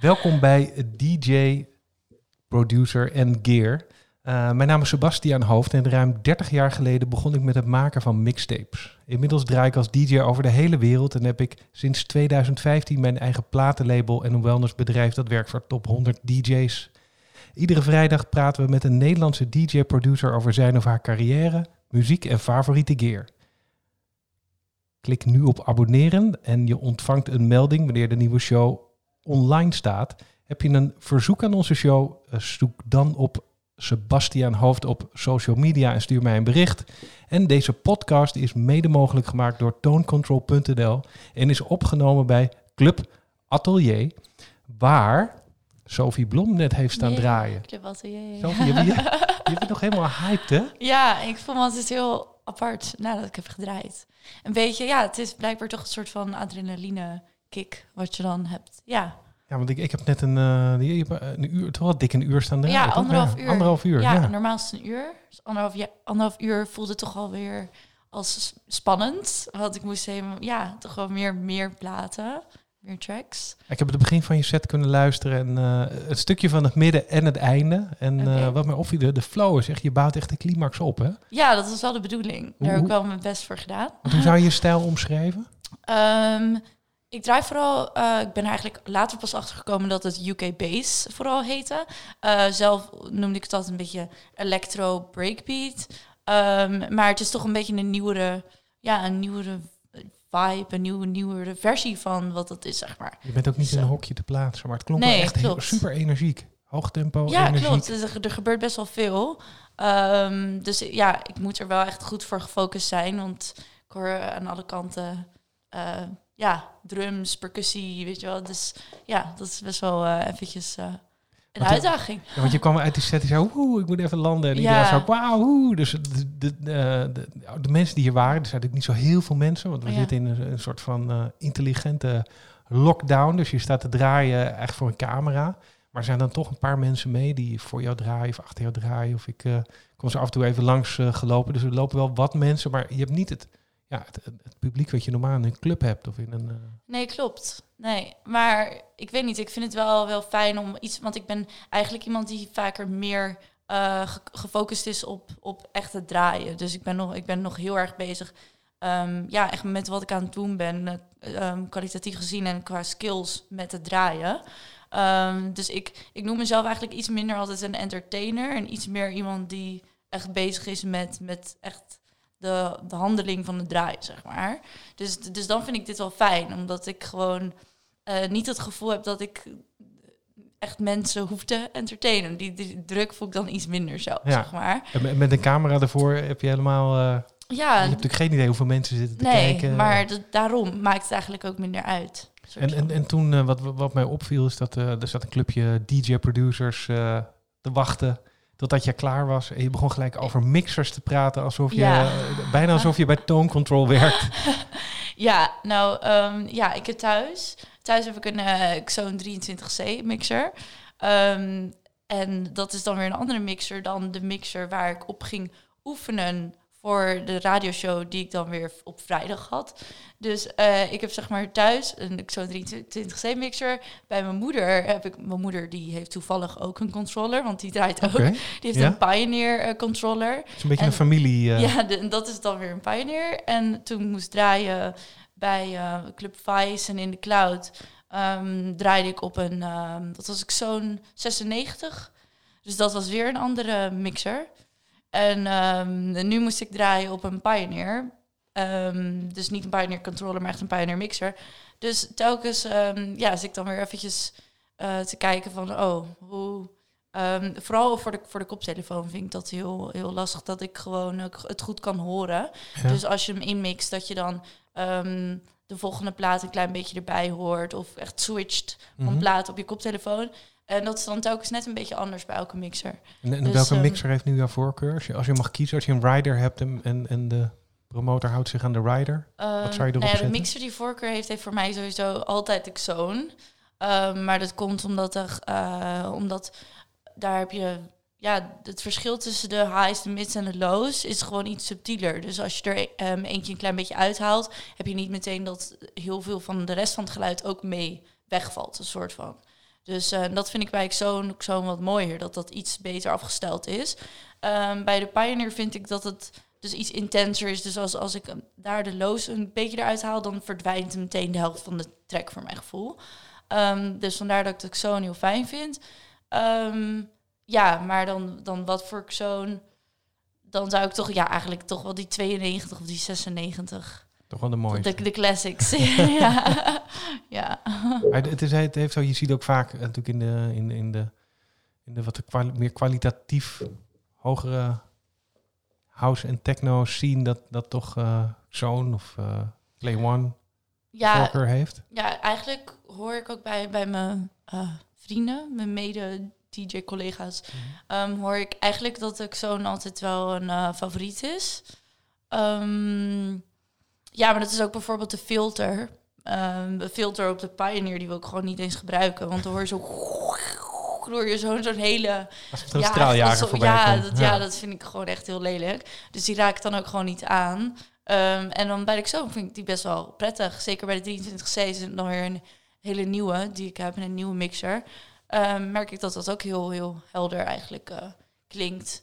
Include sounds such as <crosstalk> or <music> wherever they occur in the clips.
Welkom bij DJ, producer en gear. Uh, mijn naam is Sebastian Hoofd en ruim 30 jaar geleden begon ik met het maken van mixtapes. Inmiddels draai ik als DJ over de hele wereld en heb ik sinds 2015 mijn eigen platenlabel en een wellnessbedrijf dat werkt voor top 100 DJ's. Iedere vrijdag praten we met een Nederlandse DJ-producer over zijn of haar carrière, muziek en favoriete gear. Klik nu op abonneren en je ontvangt een melding wanneer de nieuwe show online staat. Heb je een verzoek aan onze show? Eh, zoek dan op Sebastian Hoofd op social media en stuur mij een bericht. En deze podcast is mede mogelijk gemaakt door tonecontrol.nl en is opgenomen bij Club Atelier, waar Sophie Blom net heeft staan draaien. Club Atelier. Sophie, je, je, <laughs> je bent nog helemaal hyped, hè? Ja, ik voel me altijd heel apart nadat ik heb gedraaid. Een beetje, ja, het is blijkbaar toch een soort van adrenaline kick wat je dan hebt. Ja. Ja, want ik, ik heb net een, uh, een uur, toch wel dik een uur staan. Ja, anderhalf uur. Anderhalf uur, ja. ja. normaal is het een uur. Dus anderhalf, ja, anderhalf uur voelde toch alweer als spannend. Want ik moest helemaal, ja, toch wel meer, meer platen, meer tracks. Ik heb het begin van je set kunnen luisteren en uh, het stukje van het midden en het einde. En okay. uh, wat mij opviel, de, de flow is echt, je bouwt echt de climax op, hè? Ja, dat is wel de bedoeling. Daar heb ik wel mijn best voor gedaan. Hoe zou je je <laughs> stijl omschrijven? Um, ik draai vooral, uh, ik ben eigenlijk later pas achter gekomen dat het UK Bass vooral heette. Uh, zelf noemde ik het altijd een beetje electro breakbeat. Um, maar het is toch een beetje een nieuwere, ja, een nieuwere vibe, een nieuwe, nieuwere versie van wat het is, zeg maar. Je bent ook niet Zo. in een hokje te plaatsen, maar het klonk Nee, wel echt heel, super energiek. Hoog tempo, Ja, energiek. klopt. Dus er, er gebeurt best wel veel. Um, dus ja, ik moet er wel echt goed voor gefocust zijn, want ik hoor aan alle kanten, uh, ja, drums, percussie, weet je wel. Dus ja, dat is best wel uh, eventjes uh, een Want- uitdaging. Ja, want je kwam uit die set en zei, oeh, ik moet even landen. En iedereen Ja. zei, wauw. Dus de, de, de, de, de mensen die hier waren, er zijn natuurlijk niet zo heel veel mensen. Want we Ja. zitten in een, een soort van eh, intelligente lockdown. Dus je staat te draaien echt voor een camera. Maar er zijn dan toch een paar mensen mee die voor jou draaien of achter jou draaien. Of ik eh, kom ze af en toe even langs eh, gelopen. Dus er lopen wel wat mensen, maar je hebt niet het, ja, het, het- publiek wat je normaal in een club hebt. Of in een, eh, Nee, klopt. Nee, maar ik weet niet. Ik vind het wel, wel fijn om iets... Want ik ben eigenlijk iemand die vaker meer eh, ge- gefocust is op, op echt het draaien. Dus ik ben nog, ik ben nog heel erg bezig... ehm, ja, echt met wat ik aan het doen ben. ehm, kwalitatief gezien en qua skills met het draaien. Ehm, dus ik, ik noem mezelf eigenlijk iets minder altijd een entertainer... en iets meer iemand die echt bezig is met, met echt de, de handeling van het draaien, zeg maar. Dus, dus dan vind ik dit wel fijn, omdat ik gewoon eh, niet het gevoel heb dat ik echt mensen hoef te entertainen. Die, die druk voel ik dan iets minder zo, Ja. zeg maar. en met- een camera ervoor heb je helemaal... eh, je Ja, hebt natuurlijk geen idee hoeveel mensen zitten te nee, kijken. maar dat- daarom maakt het eigenlijk ook minder uit. En, en, en toen, eh, wat, wat mij opviel, is dat er zat een clubje DJ-producers te wachten totdat je klaar was. En je begon gelijk over mixers te praten, alsof je, Ja. eh, bijna alsof je bij Tone Control werkt. <laughs> Ja, nou ehm, ja, ik heb thuis. Thuis heb ik een eh Xone 23C mixer. Ehm, en dat is dan weer een andere mixer dan de mixer waar ik op ging oefenen voor de radioshow die ik dan weer op vrijdag had. Dus eh, ik heb zeg maar thuis een Xone 23C mixer. Bij mijn moeder heb ik... Mijn moeder die heeft toevallig ook een controller, want die draait ook. Die heeft Ja. een Pioneer eh, controller. het is een beetje En- een familie. eh, Ja, de- en dat is dan weer een Pioneer. En toen moest draaien bij Club Vice en in de cloud, ehm, draaide ik op een, ehm, dat was ik zo'n 96. Dus dat was weer een andere mixer. En ehm, nu moest ik draaien op een Pioneer. Ehm, dus niet een Pioneer controller, maar echt een Pioneer mixer. Dus telkens ehm, ja, zit ik dan weer eventjes eh, te kijken van, oh, hoe... vooral voor de, voor de koptelefoon vind ik dat heel, heel lastig dat ik gewoon het goed kan horen. ja. Dus als je hem inmixt, dat je dan de volgende plaat een klein beetje erbij hoort. Of echt switcht van Mhm. plaat op je koptelefoon. En dat is dan telkens net een beetje anders bij elke mixer. En, en dus, welke ehm, mixer heeft nu jouw voorkeur? Als je, als je mag kiezen, als je een rider hebt en, en, en de promotor houdt zich aan de rider. Ehm, zou je erop nou ja, de mixer die voorkeur heeft, heeft voor mij sowieso altijd de Xone. Ehm, maar dat komt omdat, er, eh, omdat daar heb je... Ja, het verschil tussen de highs, de mids en de lows is gewoon iets subtieler. Dus als je er eentje een klein beetje uithaalt, heb je niet meteen dat heel veel van de rest van het geluid ook mee wegvalt, een soort van. Dus eh, dat vind ik bij zo'n zo'n wat mooier, dat dat iets beter afgesteld is. Ehm, bij de Pioneer vind ik dat het dus iets intenser is. Dus als, als ik daar de loos een beetje eruit haal, dan verdwijnt meteen de helft van de track voor mijn gevoel. Ehm, dus vandaar dat ik de zo'n heel fijn vind. Ehm, ja, maar dan, dan wat voor zo'n... Dan zou ik toch, ja, eigenlijk toch wel die 92 of die 96 toch wel de mooiste. de, de classics. <laughs> ja. ja. Maar het, is, het heeft zo, je ziet ook vaak eh, natuurlijk in de, in, in de, in de wat de kwali- meer kwalitatief hogere house en techno scene dat, dat toch eh Zoon of eh Play One Ja, heeft. ja, eigenlijk hoor ik ook bij, bij mijn vrienden, mijn mede-DJ-collega's, ehm, hoor ik eigenlijk dat ik zo'n altijd wel een favoriet is. Ehm, ja, maar dat is ook bijvoorbeeld de filter. Ehm, de filter op de Pioneer, die wil ik gewoon niet eens gebruiken. Want dan hoor je zo... <laughs> Hoor je zo'n zo'n hele Als het een ja, straaljager dat zo- voorbij ja, dat, ja. dat vind ik gewoon echt heel lelijk. Dus die raak ik dan ook gewoon niet aan. Ehm, en dan bij de zo vind ik die best wel prettig. Zeker bij de 23C is het dan weer een hele nieuwe die ik heb en een nieuwe mixer. Ehm, merk ik dat dat ook heel, heel helder eigenlijk eh, klinkt.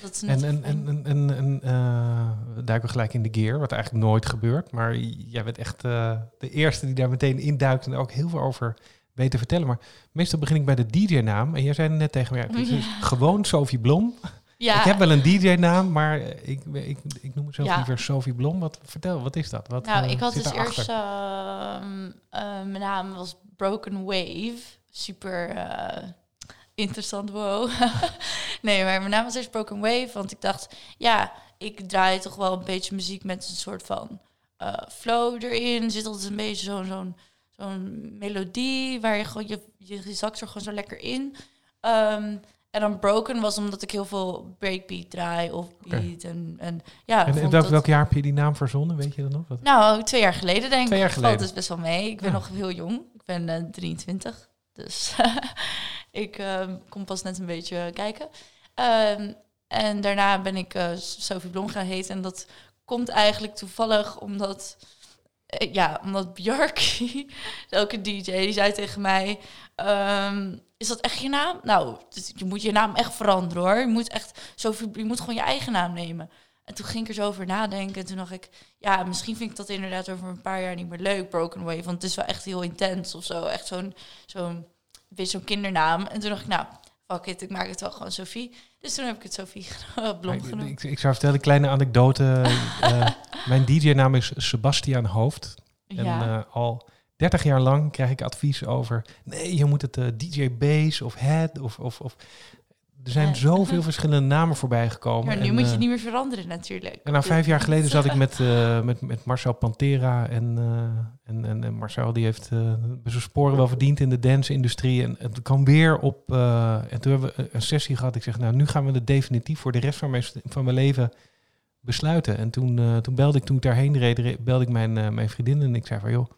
Dat is En, en, en, en, en, eh, we duiken gelijk in de gear, wat eigenlijk nooit gebeurt. Maar jij bent echt eh, de eerste die daar meteen induikt en er ook heel veel over weet te vertellen. Maar meestal begin ik bij de DJ-naam. En jij zei net tegen me, ja, het is <laughs> gewoon Sophie Blom. ja, Ik heb wel een DJ-naam, maar ik, ik, ik noem mezelf Ja. liever Sophie Blom. Wat, vertel, wat is dat? Wat, Nou, eh, ik had dus daarachter? eerst... ehm, eh, mijn naam was Broken Wave. Super interessant, wow. <laughs> nee, maar mijn naam was eerst Broken Wave. Want ik dacht, ja, ik draai toch wel een beetje muziek met een soort van eh, flow erin. Er zit altijd een beetje zo'n zo'n zo'n melodie waar je gewoon... Je, je, je zakt er gewoon zo lekker in. Ehm, en dan Broken was omdat ik heel veel breakbeat draai of beat. En, en ja, En vond welk, dat- welk jaar heb je die naam verzonnen? Weet je dat nog? Wat? nou, twee jaar geleden denk ik. Twee jaar Valt geleden. dus best wel mee. Ik ben Ja. nog heel jong. Ik ben eh, 23. Dus <laughs> ik ehm, kom pas net een beetje kijken. Ehm, en daarna ben ik eh, Sophie Blom gaan heten. En dat komt eigenlijk toevallig omdat... eh, ja, omdat Bjarki, <laughs> een DJ, die zei tegen mij... ehm, is dat echt je naam? Nou, dus je moet je naam echt veranderen hoor. Je moet echt Sophie, je moet gewoon je eigen naam nemen. En toen ging ik er zo over nadenken. En toen dacht ik, ja, misschien vind ik dat inderdaad over een paar jaar niet meer leuk, Broken Wave. Want het is wel echt heel intens of zo. Echt zo'n, zo'n, je, zo'n kindernaam. En toen dacht ik, nou, fuck it, ik maak het wel gewoon Sophie. Dus toen heb ik het Sophie <laughs> Blom genoemd. ik, ik zou vertellen, een kleine anekdote. Eh, <laughs> mijn DJ-naam is Sebastian Hoofd. En ja. eh, al 30 jaar lang krijg ik advies over... nee, je moet het eh, DJ Bass of Head of... of, of er zijn Ja. zoveel verschillende namen voorbij gekomen. maar nu en, moet je eh, het niet meer veranderen natuurlijk. En nou, vijf jaar geleden zat ik met, <laughs> eh, met, met Marcel Pantera. En, eh, en, en, en Marcel die heeft eh, zijn sporen wel verdiend in de dance-industrie. En het kwam weer op. eh, en toen hebben we een sessie gehad. Ik zeg, nou, nu gaan we het definitief voor de rest van mijn, van mijn leven besluiten. En toen, eh, toen belde ik, toen ik daarheen reed, re- belde ik mijn, eh, mijn vriendin. En ik zei van, joh.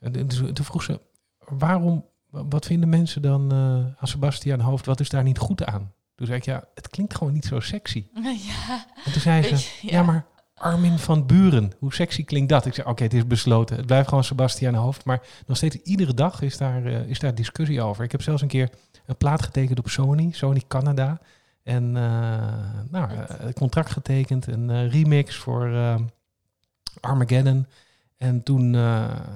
En toen- vroeg ze, waarom, wat vinden mensen dan eh, aan Sebastian Hoofd? Wat is daar niet goed aan? Toen zei ik, ja, het klinkt gewoon niet zo sexy. <laughs> ja, En toen zei ze, ja. maar Armin van Buren, hoe sexy klinkt dat? Ik zei, oké, het is besloten. Het blijft gewoon Sebastian Hoofd. Maar nog steeds, iedere dag is daar, eh, is daar discussie over. Ik heb zelfs een keer een plaat getekend op Sony, Sony Canada. En eh, nou, eh, contract getekend, een remix voor Armageddon. En toen,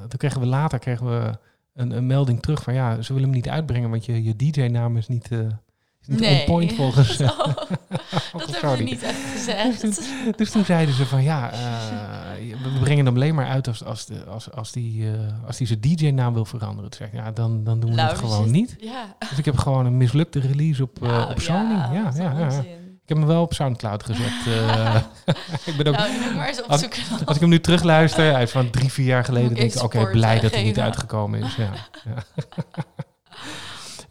toen kregen we later kregen we een, een melding terug van ja, ze willen hem niet uitbrengen, want je, je DJ-naam is niet, is niet on point volgens. <laughs> Oh, dat hebben Sony. we niet echt gezegd. Dus toen zeiden ze van ja, eh, we brengen hem alleen maar uit als, als, de, als, als die, eh, als die zijn DJ-naam wil veranderen. Ik, ja, dan, dan doen we Nou, het dus gewoon niet. Ja. Dus ik heb gewoon een mislukte release op, eh, Nou, op Sony. Ja, ja. Ik heb hem wel op Soundcloud gezet. <laughs> ik ben ook, Nou, maar eens Als- als ik hem nu terugluister, hij is van drie, vier jaar geleden, denk ik, oké, blij dat hij niet uitgekomen is. Ja, <laughs> ja.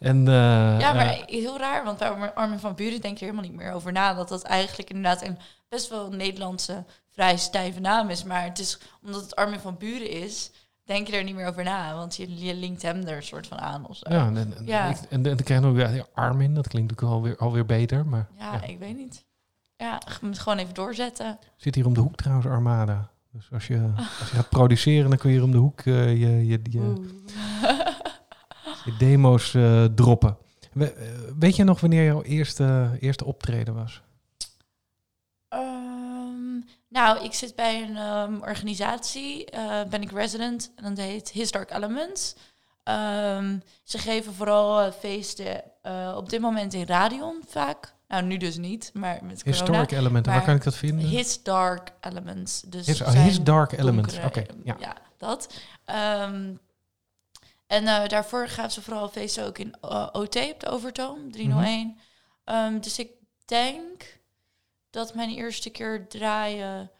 En, eh, Ja, maar heel raar, want bij Armin- van Buren denk je helemaal niet meer over na. Dat dat eigenlijk inderdaad een best wel Nederlandse vrij stijve naam is. Maar het is omdat het Armin van Buren is, denk je er niet meer over na. Want je, je linkt hem er een soort van aan of zo. ja, en, en, Ja. ik- en, en dan krijg je weer ja, Armin, dat klinkt ook alweer, alweer beter. Maar Ja, ja. ik weet niet. Ja, je moet gewoon even doorzetten. Zit hier om de hoek trouwens, Armada. Dus als je, als je gaat produceren, dan kun je hier om de hoek eh, je, je, je, demo's eh, droppen. We- eh, weet je nog wanneer jouw eerste, eerste optreden was? Ehm, nou, ik zit bij een ehm, organisatie, eh, ben ik resident en dat heet His Dark Elements. Ehm, ze geven vooral feesten op dit moment in Radion vaak. Nou, nu dus niet, maar met corona. Historic Elementen, waar kan ik dat vinden? His Dark Elements. Dus His, oh, Dark Elements, oké. donkere- ja. dat. En eh, daarvoor gaven ze vooral feesten ook in eh, OT op de Overtoom, 301. Ehm, dus ik denk dat mijn eerste keer draaien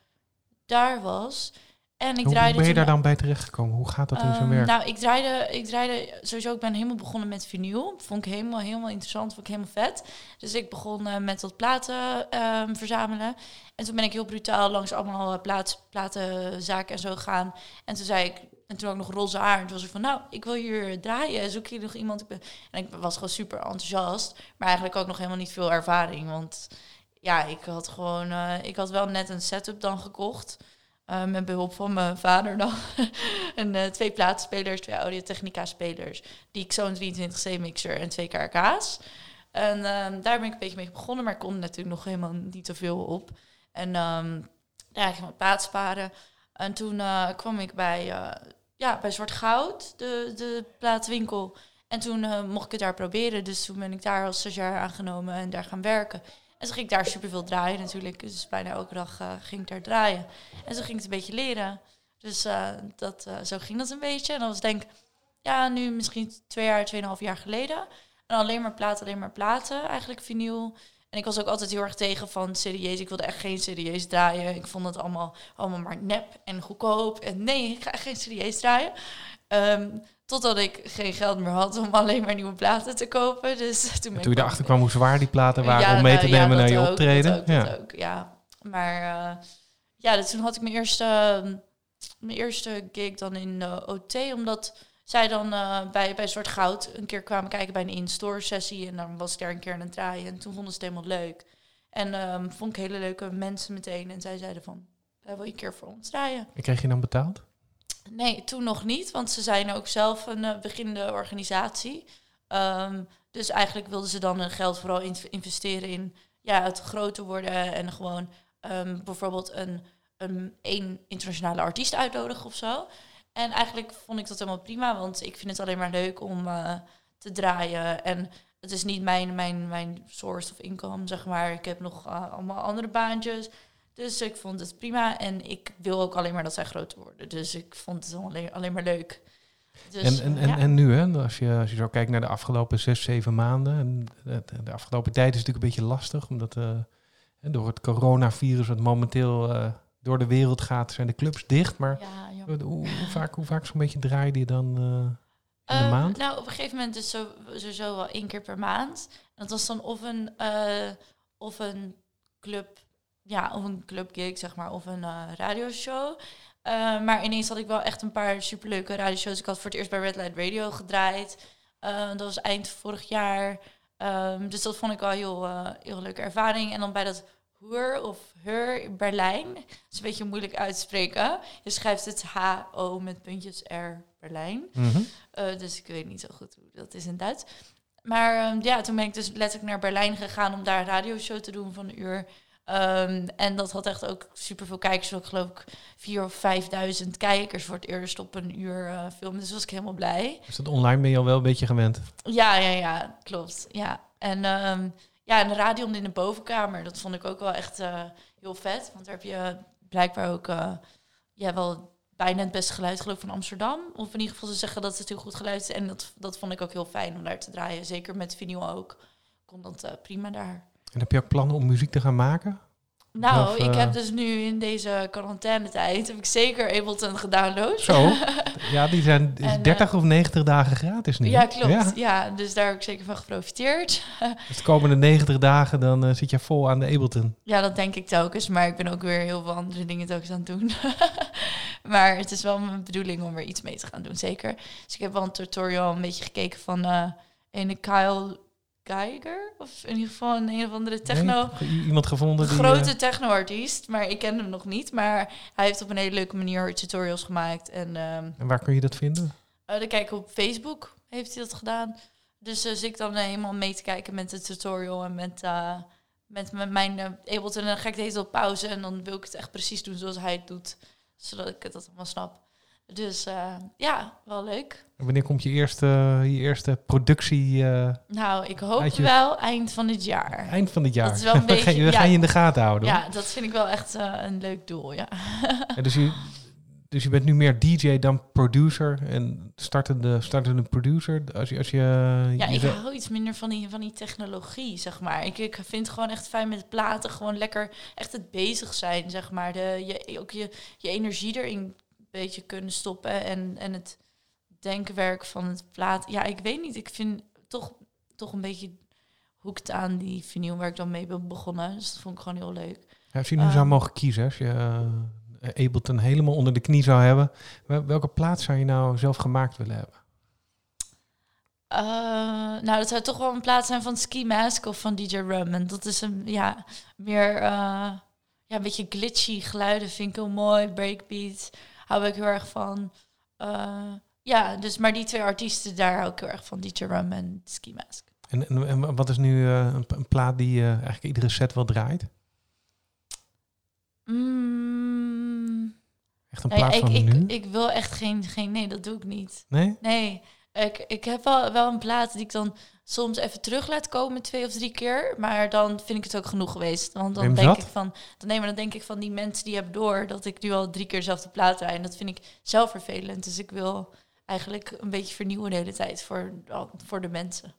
daar was. En ik Hoe, draaide hoe ben je daar dan bij terechtgekomen? Hoe gaat dat in zijn Ehm, werk? Nou, ik draaide, ik draaide sowieso, ik ben helemaal begonnen met vinyl. Vond ik helemaal, helemaal interessant, vond ik helemaal vet. Dus ik begon eh, met wat platen ehm, verzamelen. En toen ben ik heel brutaal langs allemaal plaats, platenzaken en zo gegaan. En toen zei ik, en toen ook nog roze haar. En toen was ik van, nou, ik wil hier draaien. Zoek je nog iemand? Ik en ik was gewoon super enthousiast. Maar eigenlijk ook nog helemaal niet veel ervaring. Want ja, ik had gewoon, eh, ik had wel net een setup dan gekocht. eh, met behulp van mijn vader dan. <laughs> en eh, twee plaatspelers, twee Audio-Technica-spelers. Die Zo'n 23C-mixer en twee KRK's. En ehm, daar ben ik een beetje mee begonnen, maar ik kon natuurlijk nog helemaal niet zoveel op. En ehm daar ging ik plaats sparen. En toen kwam ik bij, ja, bij Zwart Goud, de, de plaatwinkel. En toen eh, mocht ik het daar proberen. Dus toen ben ik daar als stagiair aangenomen en daar gaan werken. En toen ging ik daar superveel draaien natuurlijk. Dus bijna elke dag eh, ging ik daar draaien. En zo ging ik het een beetje leren. Dus eh, dat, zo ging dat een beetje. En dat was denk ja, nu misschien twee jaar, tweeënhalf jaar geleden. En alleen maar platen, alleen maar platen, eigenlijk vinyl. En ik was ook altijd heel erg tegen van CD's. Ik wilde echt geen CD's draaien. Ik vond het allemaal, allemaal maar nep en goedkoop. En nee, ik ga echt geen CD's draaien. Ehm, totdat ik geen geld meer had om alleen maar nieuwe platen te kopen. Dus <laughs> toen, toen je erachter kwam hoe zwaar die platen waren Ja, om mee te nou, ja, nemen naar je ook, optreden. Dat ook, ja. dat ook, ja. Maar eh, ja, dus toen had ik mijn eerste, ehm, mijn eerste gig dan in de OT. Omdat zij dan eh, bij, bij Zwart Goud een keer kwamen kijken bij een in-store sessie. En dan was ik daar een keer aan het draaien. En toen vonden ze het helemaal leuk. En ehm, vond ik hele leuke mensen meteen. En zij zeiden van, "Eh, wil je een keer voor ons draaien? En kreeg je dan betaald? Nee, toen nog niet, want ze zijn ook zelf een eh, beginnende organisatie. Ehm, dus eigenlijk wilden ze dan hun geld vooral in- investeren in ja, het groter worden en gewoon ehm, bijvoorbeeld een, een één internationale artiest uitnodigen of zo. En eigenlijk vond ik dat helemaal prima, want ik vind het alleen maar leuk om eh, te draaien. En het is niet mijn, mijn, mijn source of income, zeg maar. Ik heb nog eh, allemaal andere baantjes. Dus ik vond het prima. En ik wil ook alleen maar dat zij groter worden. Dus ik vond het alleen, alleen maar leuk. Dus, en, en, en, ja. en nu, hè, als, je, als je zo kijkt naar de afgelopen zes, zeven maanden. En de, afgelopen tijd is het natuurlijk een beetje lastig, omdat eh, door het coronavirus wat momenteel door de wereld gaat, zijn de clubs dicht. Maar Ja, hoe, hoe vaak, hoe vaak zo'n beetje draaide je dan eh, in de Ehm, maand? Nou, op een gegeven moment is zo, sowieso wel één keer per maand. En dat was dan of een, eh, of een club, ja, of een clubgig, zeg maar, of een eh, radioshow. Eh, maar ineens had ik wel echt een paar superleuke radioshows. Ik had voor het eerst bij Red Light Radio gedraaid. Eh, dat was eind vorig jaar. Ehm, dus dat vond ik wel heel, heel leuke ervaring. En dan bij dat Hoer of Heur in Berlijn. Dat is een beetje moeilijk uit te spreken. Je schrijft het H-O met puntjes R Berlijn. Eh, dus ik weet niet zo goed hoe dat is in Duits. Maar ehm, ja, toen ben ik dus letterlijk naar Berlijn gegaan om daar een radioshow te doen van een uur. Ehm, en dat had echt ook superveel kijkers. Ook geloof ik vier of vijfduizend kijkers voor het eerst op een uur eh, film. Dus was ik helemaal blij. Dus dat online ben je al wel een beetje gewend. Ja, ja, ja, klopt. Ja. En ehm, ja, en de radio in de bovenkamer, dat vond ik ook wel echt eh, heel vet. Want daar heb je blijkbaar ook eh, ja, wel bijna het beste geluid geloof van Amsterdam. Of in ieder geval ze zeggen dat het heel goed geluid is. En dat, dat vond ik ook heel fijn om daar te draaien. Zeker met vinyl ook. Kon dat eh, prima daar. En heb je ook plannen om muziek te gaan maken? Nou, Of, ik eh, heb dus nu in deze quarantainetijd heb ik zeker Ableton gedownload. Zo. <laughs> Ja, die zijn is En, eh, 30 of 90 dagen gratis nu. Ja, klopt. Ja. Ja. dus daar heb ik zeker van geprofiteerd. <laughs> Dus de komende 90 dagen dan eh, zit je vol aan de Ableton. Ja, dat denk ik telkens. Maar ik ben ook weer heel veel andere dingen telkens aan het doen. <laughs> maar het is wel mijn bedoeling om er iets mee te gaan doen, zeker. Dus ik heb wel een tutorial een beetje gekeken van eh ene Kyle Geiger. Of in ieder geval een, een of andere techno... Nee? Iemand gevonden Een die... grote eh, techno-artiest, maar ik ken hem nog niet. Maar hij heeft op een hele leuke manier tutorials gemaakt. En ehm en waar kun je dat vinden? uh, dan kijk ik op Facebook. heeft hij dat gedaan. Dus uh, ik dan helemaal mee te kijken met de tutorial en met, met, met mijn Ableton. En dan ga ik de hele tijd op pauze en dan wil ik het echt precies doen zoals hij het doet. Zodat ik het allemaal snap. Dus ja, wel leuk. En wanneer komt je eerste, je eerste productie? Uh, nou, ik hoop je... wel eind van dit jaar. Eind van dit jaar. Dat is wel een beetje. <laughs> we gaan je in de gaten houden. Ja, dat vind ik wel echt uh, een leuk doel. Ja. <laughs> ja dus, je, dus je bent nu meer DJ dan producer en startende, startende producer. Als je, als je, ja, je ik hou iets minder van die, van die technologie, zeg maar. Ik, ik vind het gewoon echt fijn met platen, gewoon lekker echt het bezig zijn, zeg maar. De, je, ook je, je energie erin beetje kunnen stoppen en, en het denkwerk van het plaat. Ja, ik weet niet. Ik vind toch, toch een beetje hoekt aan die vinyl waar ik dan mee ben begonnen. Dus dat vond ik gewoon heel leuk. Ja, als je nu um, zou mogen kiezen, als je uh, Ableton helemaal onder de knie zou hebben, welke plaat zou je nou zelf gemaakt willen hebben? Uh, nou, dat zou toch wel een plaat zijn van Ski Mask of van DJ Rum. En dat is een, ja, meer, uh, ja, een beetje glitchy geluiden vind ik heel mooi. Breakbeats hou ik heel erg van. Uh, ja, dus maar die twee artiesten, daar hou ik heel erg van. DJ Rum en Ski Mask. En, en, en wat is nu uh, een, een, plaat die uh, eigenlijk iedere set wel draait? Mm, echt een plaat nee, van ik, nu? Ik, ik wil echt geen, geen... Nee, dat doe ik niet. Nee? Nee. Ik, ik heb wel, wel een plaat die ik dan soms even terug laat komen, twee of drie keer. Maar dan vind ik het ook genoeg geweest. Want dan denk ik van. Dan, nee, maar dan denk ik van die mensen die hebben door dat ik nu al drie keer dezelfde plaat draai. En dat vind ik zelf vervelend. Dus ik wil eigenlijk een beetje vernieuwen de hele tijd voor, voor de mensen.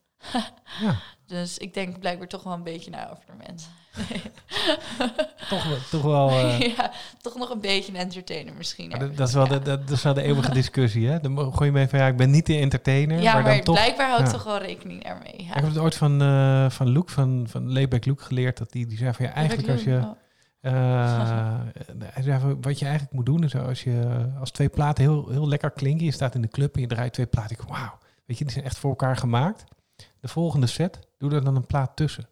ja. <laughs> Dus ik denk blijkbaar toch wel een beetje naar over de mensen. <laughs> toch, wel, toch wel. Uh... <laughs> ja, toch nog een beetje een entertainer misschien. Dat, dat, is wel de, dat, is wel de eeuwige discussie, hè? Dan gooi je mee van ja, ik ben niet de entertainer. Ja, maar, maar dan toch, blijkbaar houdt ja. toch wel rekening ermee. Ja. Ik heb het ooit van, uh, van Luke, van, van Layback Luke geleerd. Dat die, die zei van ja, eigenlijk als je. Oh. <laughs> Van, wat je eigenlijk moet doen is als je als twee platen heel, heel lekker klinken, je staat in de club en je draait twee platen, ik wauw, weet je, die zijn echt voor elkaar gemaakt. De volgende set, doe er dan een plaat tussen.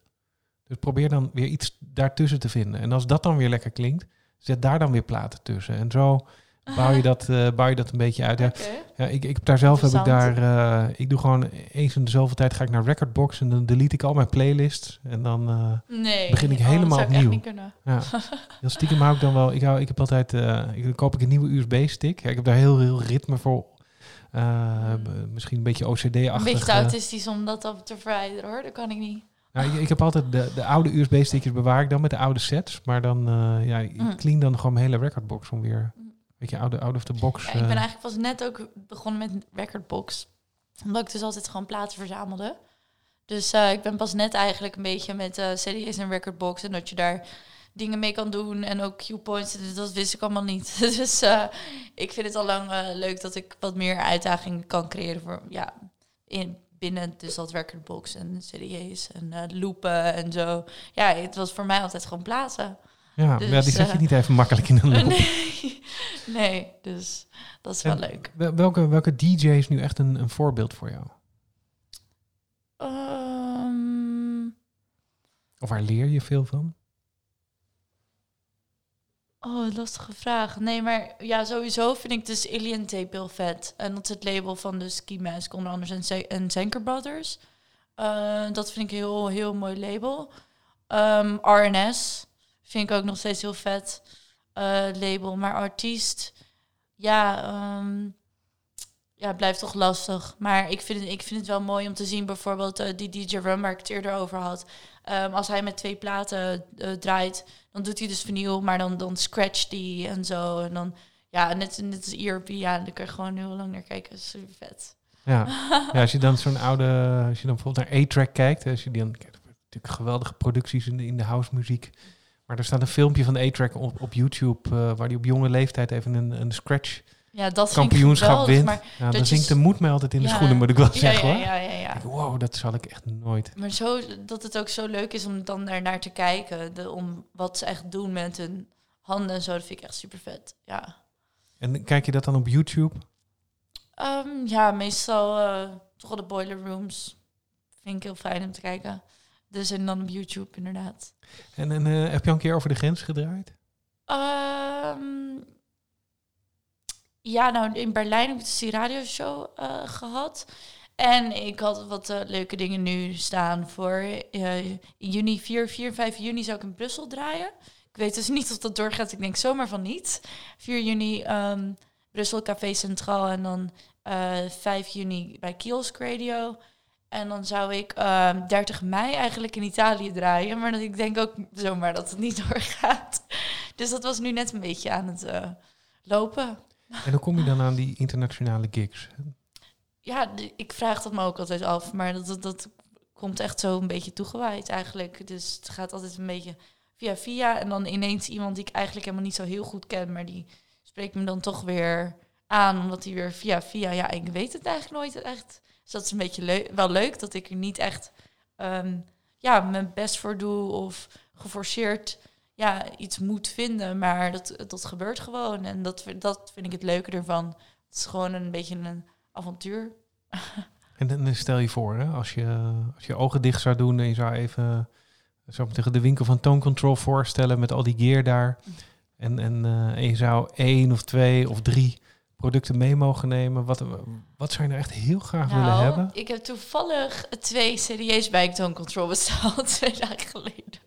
Dus probeer dan weer iets daartussen te vinden. En als dat dan weer lekker klinkt, zet daar dan weer platen tussen. En zo bouw je dat, uh, bouw je dat een beetje uit. Ja, okay. ja ik, ik heb daar zelf heb ik daar. Uh, ik doe gewoon eens in de zoveel tijd ga ik naar Recordbox en dan delete ik al mijn playlists. En dan uh, nee, begin ik oh, helemaal dat opnieuw. Ja. <laughs> Heel stiekem hou ik dan wel. Ik, hou, ik heb altijd. ik, dan koop ik een nieuwe USB-stick. Ja, ik heb daar heel, heel ritme voor. Mm. Misschien een beetje OCD-achtig. Een beetje autistisch om dat op te verwijderen hoor. Dat kan ik niet. Nou, ik, ik, heb altijd de, de oude USB-stickjes bewaar ik dan met de oude sets. Maar dan, ja, ik Mm. clean dan gewoon mijn hele recordbox om weer... Weet je, oude, out of the box. Ja, ik ben eigenlijk pas net ook begonnen met recordbox. Omdat ik dus altijd gewoon platen verzamelde. Dus uh, ik ben pas net eigenlijk een beetje met uh, CD's en recordbox. En dat je daar dingen mee kan doen. En ook Q-points. Dat wist ik allemaal niet. <laughs> dus uh, ik vind het al lang leuk dat ik wat meer uitdaging kan creëren voor... Ja, in, binnen dus dat recordbox en CD's en loopen en zo. Ja, het was voor mij altijd gewoon platen. Ja, dus, ja die zet je uh, niet even makkelijk in <laughs> een loop. nee, <laughs> nee, dus dat is wel leuk. Welke, welke DJ is nu echt een, een voorbeeld voor jou? Um, of waar leer je veel van? Oh, lastige vraag. Nee, maar ja, sowieso vind ik dus Alien Tape heel vet. En dat is het label van de Ski Mask, onder andere en, Z en Zenker Brothers. Uh, dat vind ik een heel, heel mooi label. Um, RNS vind ik ook nog steeds heel vet uh, label. Maar artiest, ja, um, ja, blijft toch lastig. Maar ik vind, het, ik vind het wel mooi om te zien, bijvoorbeeld uh, die DJ Rum waar ik het eerder over had. Um, als hij met twee platen uh, draait, dan doet hij dus vinyl, maar dan, dan scratcht hij en zo. En dan, ja, net, net als ERP, ja, daar kan je gewoon heel lang naar kijken. Super vet. Ja, <laughs> ja als je dan zo'n oude, als je dan bijvoorbeeld naar A-Track kijkt, als je dan, natuurlijk geweldige producties in de, in de house muziek. Maar er staat een filmpje van A-Track op, op YouTube, uh, waar hij op jonge leeftijd even een, een scratch ja, dat kampioenschap wint. Maar ja, dan zinkt de moed mij altijd in de ja, schoenen, moet ik wel zeggen ja, hoor. Ja, ja, ja. Wow, dat zal ik echt nooit. Maar zo, dat het ook zo leuk is om dan daar naar te kijken. De, om wat ze echt doen met hun handen en zo, dat vind ik echt super vet. Ja. En kijk je dat dan op YouTube? Um, ja, meestal uh, toch de boiler rooms. Vind ik heel fijn om te kijken. Dus en dan op YouTube inderdaad. En, uh, heb je al een keer over de grens gedraaid? Um, ja, nou in Berlijn heb ik dus die radioshow uh, gehad. En ik had wat eh, leuke dingen nu staan voor eh, in juni, 4, 4, 5 juni zou ik in Brussel draaien. Ik weet dus niet of dat doorgaat. Ik denk zomaar van niet. 4 juni ehm, Brussel Café Centraal en dan eh 5 juni bij Kiosk Radio. En dan zou ik ehm 30 mei eigenlijk in Italië draaien. Maar dat, ik denk ook zomaar dat het niet <laughs> doorgaat. Dus dat was nu net een beetje aan het eh, lopen. En hoe kom je dan aan die internationale gigs? Ja, ik vraag dat me ook altijd af. Maar dat, dat, dat komt echt zo een beetje toegewaaid eigenlijk. Dus het gaat altijd een beetje via via. En dan ineens iemand die ik eigenlijk helemaal niet zo heel goed ken. Maar die spreekt me dan toch weer aan. Omdat hij weer via via... Ja, ik weet het eigenlijk nooit echt. Dus dat is een beetje leu- wel leuk. Dat ik er niet echt ehm, ja, mijn best voor doe. Of geforceerd ja, iets moet vinden. Maar dat, dat gebeurt gewoon. En dat, dat vind ik het leuke ervan. Het is gewoon een beetje een avontuur. <laughs> En dan stel je voor, hè, als, je, als je ogen dicht zou doen en je zou even zou ik tegen de winkel van Tone Control voorstellen met al die gear daar. En, en, eh, en je zou één of twee of drie producten mee mogen nemen. Wat, wat zou je nou echt heel graag willen Nou, hebben? Ik heb toevallig twee CD's bij Tone Control besteld <laughs> twee dagen geleden.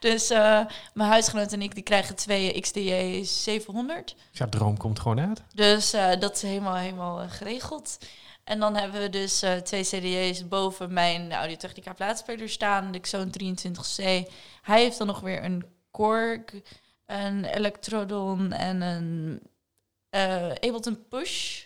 Dus eh, mijn huisgenoot en ik die krijgen twee XDJ 700. Ja, droom komt gewoon uit. Dus eh, dat is helemaal, helemaal eh, geregeld. En dan hebben we dus twee CD's boven mijn Audio-Technica plaatspeler staan. De Xone 23C. Hij heeft dan nog weer een Korg, een Electrodon en een eh Ableton Push.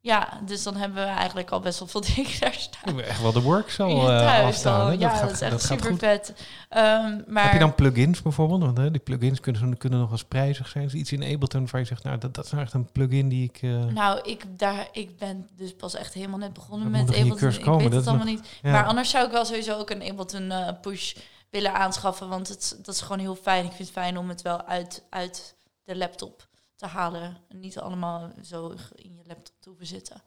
Ja, dus dan hebben we eigenlijk al best wel veel <laughs> dingen daar staan. Echt wel de works al eh, afstaan. al. Ja, gaat- dat is echt gaat super goed. vet. Ehm, maar Heb je dan plugins bijvoorbeeld? Want hè, die plugins kunnen, kunnen nog eens prijzig zijn. Is iets in Ableton waarvan je zegt, nou, dat, dat is nou echt een plugin die ik... eh, Nou, ik, daar, ik ben dus pas echt helemaal net begonnen Dat met nog Ableton. Ik komen, weet dat het allemaal niet. ja. Maar anders zou ik wel sowieso ook een Ableton eh, push willen aanschaffen. Want het, dat is gewoon heel fijn. Ik vind het fijn om het wel uit, uit de laptop te halen. En niet allemaal zo in je laptop te hoeven zitten.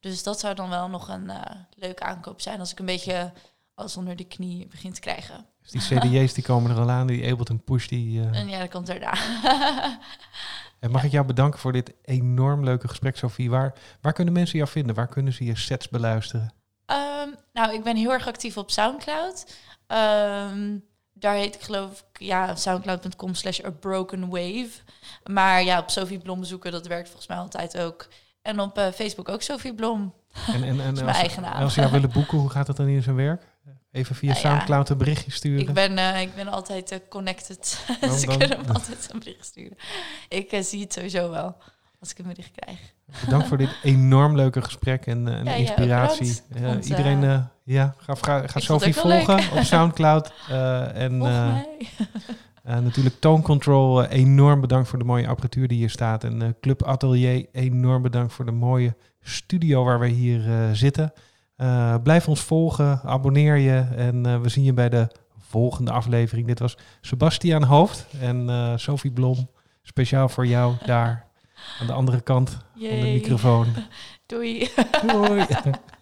Dus dat zou dan wel nog een eh, leuke aankoop zijn. Als ik een beetje alles onder de knie begin te krijgen. Dus die CDJ's die komen er al aan, die Ableton Push. Die, eh, En ja, dat komt erna. <laughs> En mag ik jou bedanken voor dit enorm leuke gesprek, Sophie. Waar, waar kunnen mensen jou vinden? Waar kunnen ze je sets beluisteren? Ehm, nou, ik ben heel erg actief op Soundcloud. Ehm, daar heet ik geloof ik, ja, soundcloud.com slash a broken wave. Maar ja, op Sophie Blom zoeken, dat werkt volgens mij altijd ook. En op eh, Facebook ook Sophie Blom. En, en, en <laughs> is mijn als, eigen naam. als ze jou willen boeken, hoe gaat dat dan in zijn werk? Even via Nou ja, Soundcloud een berichtje sturen? Ik ben, eh, ik ben altijd eh, connected. <laughs> Ze kunnen me altijd een bericht sturen. Ik zie het sowieso wel als ik een bericht krijg. Bedankt voor dit enorm leuke gesprek en, eh, en Ja, inspiratie. Eh, Want, iedereen, eh, ja, ga, ga, Sophie volgen op Soundcloud. <laughs> en <laughs> natuurlijk Tone Control, enorm bedankt voor de mooie apparatuur die hier staat. En Club Atelier, enorm bedankt voor de mooie studio waar we hier zitten. Blijf ons volgen, abonneer je en we zien je bij de volgende aflevering. Dit was Sebastiaan Hoofd en Sophie Blom, speciaal voor jou daar aan de andere kant van de microfoon. <laughs> Doei. Doei! <laughs>